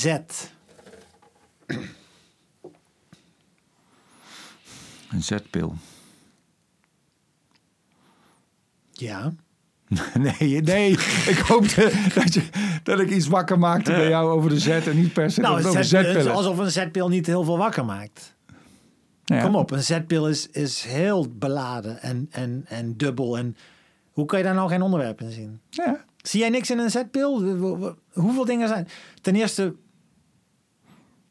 Z. Een zetpil. Ja. Nee, nee. Ik hoopte dat, je, dat ik iets wakker maakte bij jou over de zet en niet per se Nou, over zetpillen. alsof een zetpil niet heel veel wakker maakt. Ja. Kom op, een zetpil is, is heel beladen en, en, en dubbel. En hoe kan je daar nou geen onderwerp in zien? Ja. Zie jij niks in een w- Hoeveel dingen zijn? Ten eerste,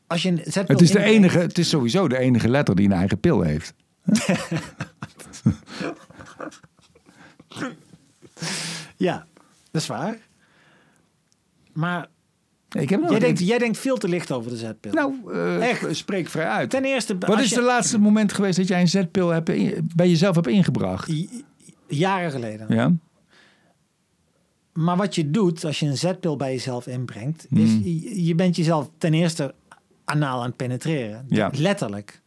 als je een. Het is, de enige, het is sowieso de enige letter die een eigen pil heeft. Ja, dat is waar. Maar Ik heb jij denkt, jij denkt veel te licht over de zetpil. Nou, eh, Echt? spreek vrij uit. Ten eerste, Wat is je- de laatste moment geweest dat jij een zetpil hebt in- bij jezelf hebt ingebracht? Jaren geleden. Ja? Maar wat je doet als je een zetpil bij jezelf inbrengt, is Hmm. je, je bent jezelf ten eerste anaal aan het penetreren. Ja. Letterlijk.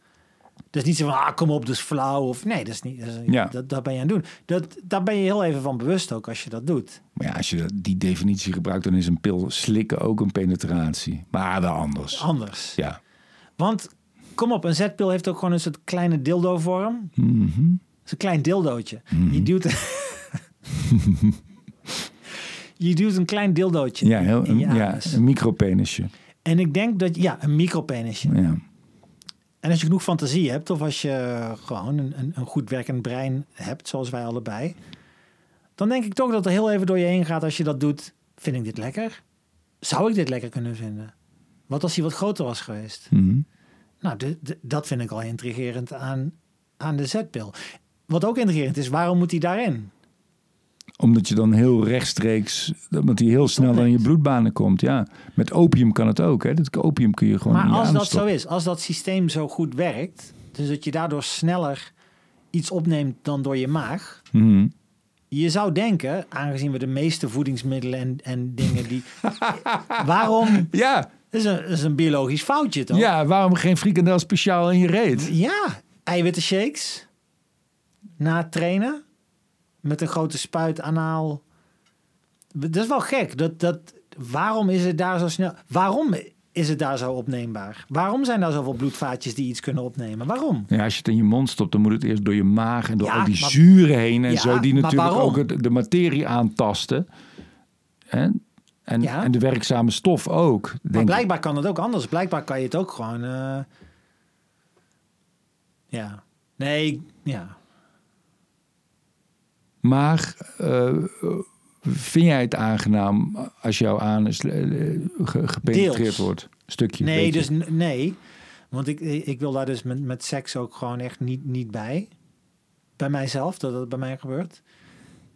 Dus niet zo van, ah, kom op, dus flauw. Of nee, dat is niet. Dat, is- Ja. dat, dat ben je aan het doen. Dat, daar ben je heel even van bewust ook als je dat doet. Maar ja, als je dat- die definitie gebruikt, dan is een pil slikken ook een penetratie. Maar wel anders. Anders. Ja. Want kom op, een zetpil heeft ook gewoon een soort kleine dildo-vorm. Mhm. Het is een klein dildootje. Je duwt. je duwt een klein dildootje Ja, heel, in je ja, een micropenisje. En ik denk dat, ja, een micropenisje. Ja. En als je genoeg fantasie hebt, of als je gewoon een, een, een goed werkend brein hebt, zoals wij allebei, dan denk ik toch dat er heel even door je heen gaat als je dat doet. Vind ik dit lekker? Zou ik dit lekker kunnen vinden? Wat als hij wat groter was geweest? Mhm. Nou, de- de- dat vind ik al intrigerend aan, aan de zetpil. Wat ook intrigerend is, waarom moet hij daarin? Omdat je dan heel rechtstreeks, omdat die heel snel in je bloedbanen komt. Ja, met opium kan het ook. Hè? Dat opium kun je gewoon. Maar als dat zo is, als dat systeem zo goed werkt, dus dat je daardoor sneller iets opneemt dan door je maag, Mhm. Je zou denken, aangezien we de meeste voedingsmiddelen en, en dingen die. waarom? Ja, Dat is, een, dat is een biologisch foutje toch? ja, waarom geen frikandel speciaal in je reet? Ja, eiwitten shakes. Na het trainen. Met een grote spuit anaal. Dat is wel gek. Dat, dat, waarom is het daar zo snel? Waarom is het daar zo opneembaar? Waarom zijn daar zoveel bloedvaatjes die iets kunnen opnemen? Waarom? Ja, als je het in je mond stopt, dan moet het eerst door je maag en door Ja, al die maar- zuren heen en Ja, zo, die natuurlijk waarom? ook de materie aantasten. En, Ja. en de werkzame stof ook. Maar ik. blijkbaar kan het ook anders. Blijkbaar kan je het ook gewoon. eh, Ja. Nee, ja. Maar eh, vind jij het aangenaam als jouw anus eh, ge- gepenetreerd wordt? Stukje. Nee, beetje. dus nee. Want ik, ik wil daar dus met, met seks ook gewoon echt niet, niet bij. Bij mijzelf, dat dat bij mij gebeurt.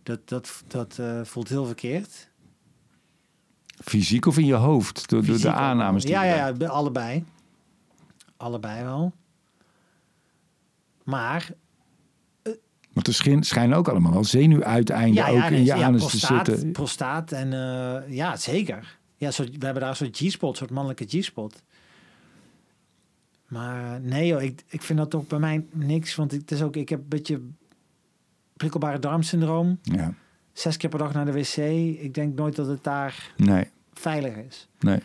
Dat, dat, dat eh, voelt heel verkeerd. Fysiek of in je hoofd? Door, de aannames die Ja, ja, ja, allebei. Allebei wel. Maar Want er schijn- schijnen ook allemaal wel zenuwuiteinden ja, ook ja, in nee, je ja, anus prostaat, te zitten. Prostaat en eh, ja, zeker. Ja, soort, we hebben daar een soort G-spot, een soort mannelijke G-spot. Maar nee joh, ik, ik vind dat toch bij mij niks. Want het is ook, ik heb een beetje prikkelbare darmsyndroom. Ja, Zes keer per dag naar de wc. Ik denk nooit dat het daar nee. veilig is. Nee.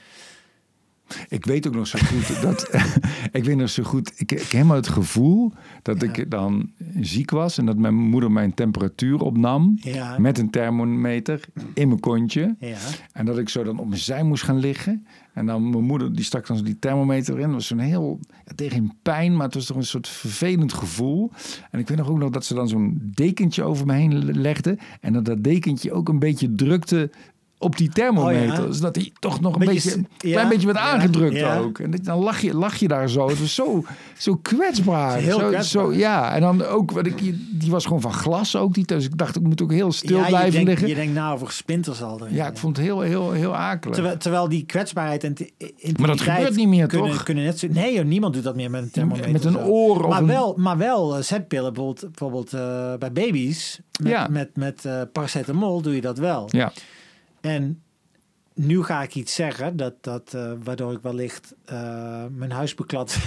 Ik weet ook nog zo goed dat. ik weet nog zo goed. Ik, ik heb helemaal het gevoel dat Ja. ik dan ziek was en dat mijn moeder mijn temperatuur opnam. Ja, Met een thermometer in mijn kontje. ja. En dat ik zo dan op mijn zij moest gaan liggen. En dan mijn moeder, die stak dan die thermometer in. Dat was zo'n heel, ja, tegen pijn, maar het was toch een soort vervelend gevoel. En ik weet nog ook nog dat ze dan zo'n dekentje over me heen legde. En dat dat dekentje ook een beetje drukte op die thermometer. Oh ja. Zodat hij toch nog een Beetje een ja, klein beetje werd aangedrukt ja. ook. En dat- dan lach je, lach je daar zo. Het was zo, zo kwetsbaar. Heel zo, kwetsbaar. Zo, ja, en dan ook, wat ik, die was gewoon van glas ook. Die, dus ik dacht, ik moet ook heel stil je blijven denkt, liggen. Je denkt nou over splinters al. erin. Ja, ik vond het heel, heel, heel akelig. Terwijl, terwijl die kwetsbaarheid en Maar dat gebeurt niet meer, kunnen, toch? Kunnen net zo, nee, joh, niemand doet dat meer met een thermometer. Met een oor of maar een- wel, maar wel eh, zetpillen, bijvoorbeeld, bijvoorbeeld eh, bij baby's. Met, Ja. met, met eh, paracetamol doe je dat wel. Ja, En nu ga ik iets zeggen dat, dat, eh, waardoor ik wellicht eh, mijn huis beklad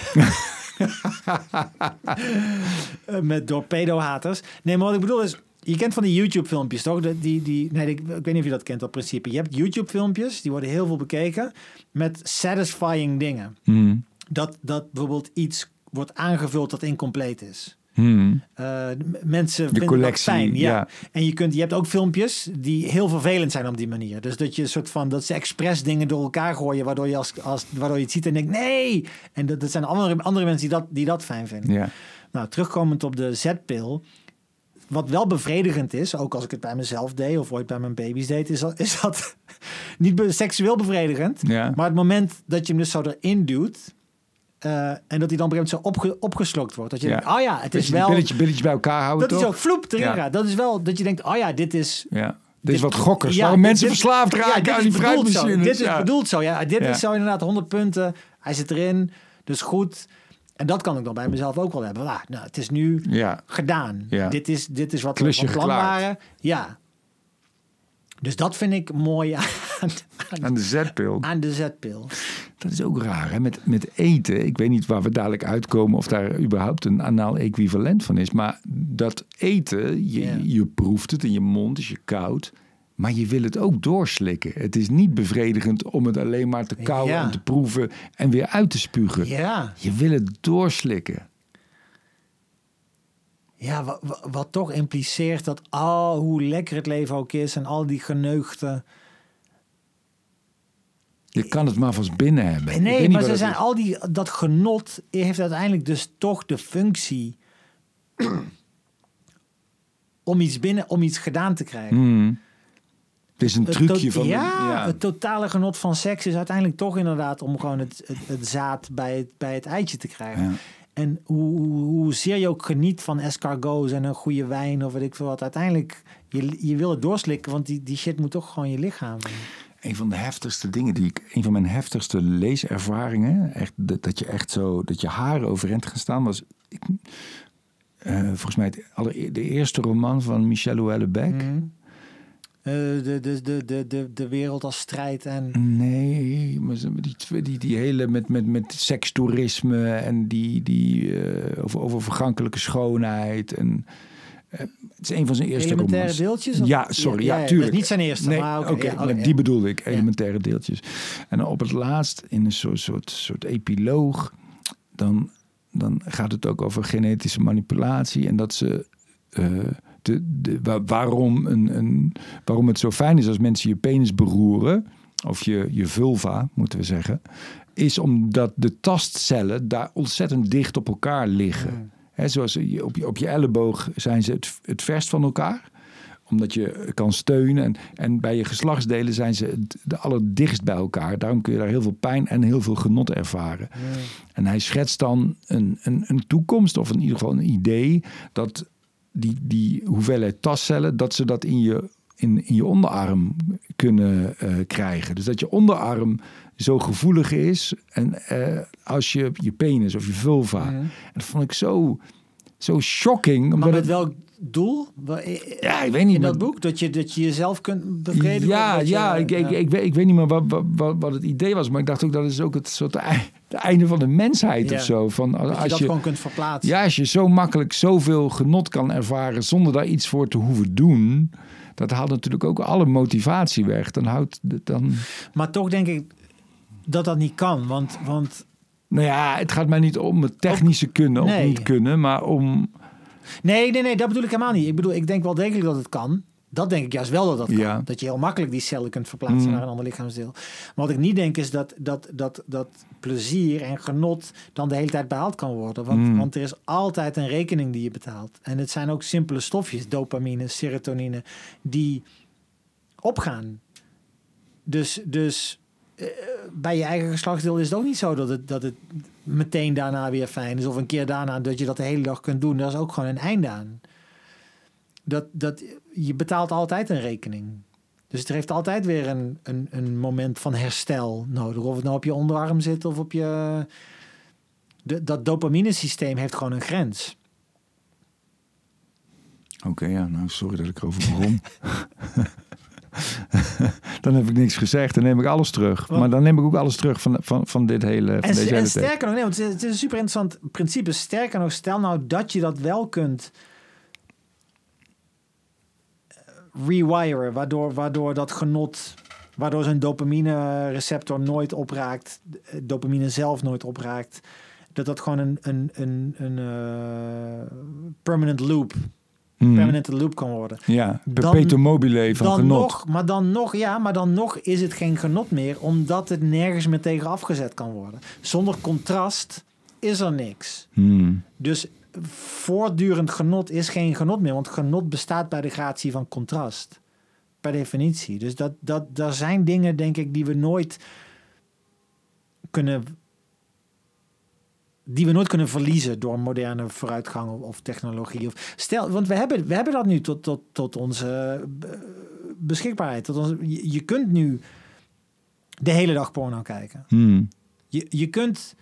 met door pedohaters. Nee, maar wat ik bedoel is, Je kent van die YouTube-filmpjes, toch? Die, die, nee, ik, ik weet niet of je dat kent, dat principe. Je hebt YouTube-filmpjes, die worden heel veel bekeken, met satisfying dingen. Hmm. Dat, dat bijvoorbeeld iets wordt aangevuld dat incompleet is. Hmm. Eh, mensen vinden collectie, dat fijn. Ja. ja. En je, kunt, je hebt ook filmpjes die heel vervelend zijn op die manier. Dus dat je een soort van dat ze expres dingen door elkaar gooien, waardoor je, als, als, waardoor je het ziet en denkt nee. En dat, dat zijn andere, andere mensen die dat, die dat fijn vinden. Ja. Nou, terugkomend op de zetpil. Wat wel bevredigend is, ook als ik het bij mezelf deed of ooit bij mijn baby's deed, is dat, is dat niet seksueel bevredigend. Ja. Maar het moment dat je hem dus zo erin duwt. Eh, en dat hij dan op een gegeven moment zo opge- opgeslokt wordt. Dat je Ja. denkt, oh ja, het is wel... Billetjes, billetjes bij elkaar houden, Dat is ook vloep erin Ja. gaat. Dat is wel dat je denkt, oh ja, dit is... Ja. Dit is wat gokkers. Waarom dit- mensen dit- verslaafd raken aan die zo. fruitmachines. Dit is bedoeld zo, ja. Dit is zo inderdaad 100 punten. Hij zit erin, dus goed. En dat kan ik dan bij mezelf ook wel hebben. Ah, nou, het is nu gedaan. Ja. Dit, is, dit is wat we Klusje van plan waren. Ja. Dus dat vind ik mooi aan, aan, Aan de zetpil. aan de zetpil. Dat is ook raar, hè? Met, met eten. Ik weet niet waar we dadelijk uitkomen of daar überhaupt een anaal equivalent van is. Maar dat eten, je, je proeft het in je mond, is je koud. Maar je wil het ook doorslikken. Het is niet bevredigend om het alleen maar te kauwen Ja. en te proeven en weer uit te spugen. Ja, Je wil het doorslikken. ja wat, wat, wat toch impliceert dat al hoe lekker het leven ook is en al die geneugten. Je kan het maar vast binnen hebben. Nee, maar ze zijn is. al die, dat genot heeft uiteindelijk dus toch de functie om iets binnen, om iets gedaan te krijgen. Hmm. Het is een trucje van... ja, ja. het totale genot van seks is uiteindelijk toch inderdaad om gewoon het, het, het zaad bij het, bij het eitje te krijgen. Ja. En hoe, hoe, hoezeer je ook geniet van escargots en een goede wijn of weet ik veel wat, uiteindelijk je, je wil het doorslikken, want die, die shit moet toch gewoon je lichaam. Een van de heftigste dingen die ik, een van mijn heftigste leeservaringen, echt, dat, dat je echt zo, dat je haren overeind gaan staan, was ik, eh, volgens mij het aller, de eerste roman van Michel Houellebecq. Mm. De, de, de, de, de, de wereld als strijd en Nee, maar die, die, die hele met, met, met sekstoerisme en die, die eh, over, over vergankelijke schoonheid. En, het is een van zijn eerste elementaire romans. deeltjes? of- Ja, sorry, ja, tuurlijk. niet zijn eerste, Nee, maar oké, ja, oké, die bedoelde ik, elementaire deeltjes. En op het laatst, in een soort, soort, soort epiloog, dan, dan gaat het ook over genetische manipulatie en dat ze. eh, de, de, wa- waarom, een, een, waarom het zo fijn is als mensen je penis beroeren, of je, je vulva, moeten we zeggen, is omdat de tastcellen daar ontzettend dicht op elkaar liggen. Hè, zoals op, je, op je elleboog zijn ze het, het verst van elkaar omdat je kan steunen. En, en bij je geslachtsdelen zijn ze het de allerdichtst bij elkaar. Daarom kun je daar heel veel pijn en heel veel genot ervaren. En hij schetst dan een, een, een toekomst, of in ieder geval een idee, dat die, die hoeveelheid tastcellen, dat ze dat in je, in, in je onderarm kunnen eh, krijgen. Dus dat je onderarm zo gevoelig is en eh, als je je penis of je vulva. En dat vond ik zo, zo shocking. Maar met het, welk doel? Wa- ja, ik weet niet. In dat maar- boek? Dat je, dat je jezelf kunt bevredigen? ja, dat je- ja, ik, ik, ja. ik, weet, ik weet niet meer wat, wat, wat, het idee was. Maar ik dacht ook dat is ook het soort het einde van de mensheid Ja. of zo. Van, Dat je als dat je, gewoon kunt verplaatsen. ja, als je zo makkelijk zoveel genot kan ervaren zonder daar iets voor te hoeven doen. Dat haalt natuurlijk ook alle motivatie weg. Dan houdt dan. Maar toch denk ik dat dat niet kan. Want, want Nou ja, het gaat mij niet om het technische kunnen of nee. niet kunnen, maar om. nee, nee, nee, dat bedoel ik helemaal niet. Ik bedoel, ik denk wel degelijk dat het kan. Dat denk ik juist wel dat dat kan. Ja. Dat je heel makkelijk die cellen kunt verplaatsen Mm. naar een ander lichaamsdeel. Maar wat ik niet denk is dat, dat, dat, dat plezier en genot dan de hele tijd behaald kan worden. Want, Mm. want er is altijd een rekening die je betaalt. En het zijn ook simpele stofjes, dopamine, serotonine, die opgaan. Dus, dus eh, bij je eigen geslachtsdeel is het ook niet zo dat het, dat het meteen daarna weer fijn is. Of een keer daarna dat je dat de hele dag kunt doen. Daar is ook gewoon een einde aan. Dat, dat, je betaalt altijd een rekening. Dus er heeft altijd weer een, een, een moment van herstel nodig. Of het nou op je onderarm zit of op je... De, dat dopamine-systeem heeft gewoon een grens. Oké, ja, nou sorry dat ik erover begon. dan heb ik niks gezegd, dan neem ik alles terug. Maar dan neem ik ook alles terug van, van, van dit hele. Van En, deze hele en sterker nog, nee, want het is, het is een super interessant principe. Sterker nog, stel nou dat je dat wel kunt rewiren, waardoor, waardoor dat genot, waardoor zijn dopamine receptor nooit opraakt, eh, dopamine zelf nooit opraakt, dat dat gewoon een, een, een, een eh, permanent loop, Hmm. permanente loop kan worden. Ja, perpetuum mobile van dan genot. nog, maar dan nog, ja, maar dan nog is het geen genot meer, omdat het nergens meer tegen afgezet kan worden. Zonder contrast is er niks. Hmm. Dus voortdurend genot is geen genot meer, want genot bestaat bij de gratie van contrast. Per definitie. Dus dat, dat, daar zijn dingen, denk ik, die we nooit kunnen. Die we nooit kunnen verliezen door moderne vooruitgang of, of technologie. Of, stel, want we hebben, we hebben dat nu tot, tot, tot onze eh, beschikbaarheid. Tot onze, je, je kunt nu de hele dag porno kijken. Hmm. Je, je kunt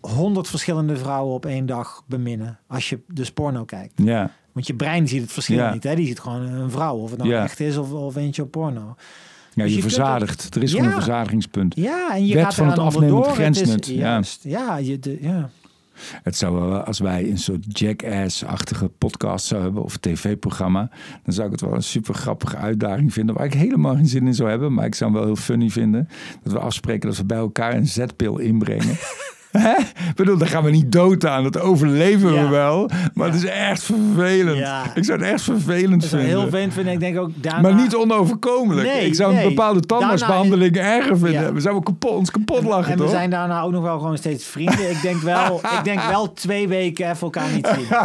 honderd verschillende vrouwen op één dag beminnen als je dus porno kijkt. Ja, Want je brein ziet het verschil Ja. niet. Hè? Die ziet gewoon een vrouw, of het nou Ja. echt is of, of eentje op porno. ja Dus je, je verzadigt. Er is Ja. gewoon een verzadigingspunt. Ja, en je Wet gaat van het eraan afnemend onderdoor. Het is- grensnut, ja. Juist. Ja, je, de, ja. Het zou wel, als wij een soort jackass-achtige podcast zouden hebben of tv-programma, dan zou ik het wel een super grappige uitdaging vinden, waar ik helemaal geen zin in zou hebben, maar ik zou hem wel heel funny vinden. Dat we afspreken dat we bij elkaar een zetpil inbrengen. Hè? Ik bedoel, daar gaan we niet dood aan. Dat overleven Ja. we wel. Maar Ja. het is echt vervelend. Ja. Ik zou het echt vervelend vinden. heel vervelend vinden. Ik denk ook daarna... Maar niet onoverkomelijk. Nee, ik zou nee. een bepaalde tandartsbehandeling erger vinden. We zouden kapot, ons kapot lachen, En we toch? zijn daarna ook nog wel gewoon steeds vrienden. Ik denk wel, ik denk wel twee weken even elkaar niet zien.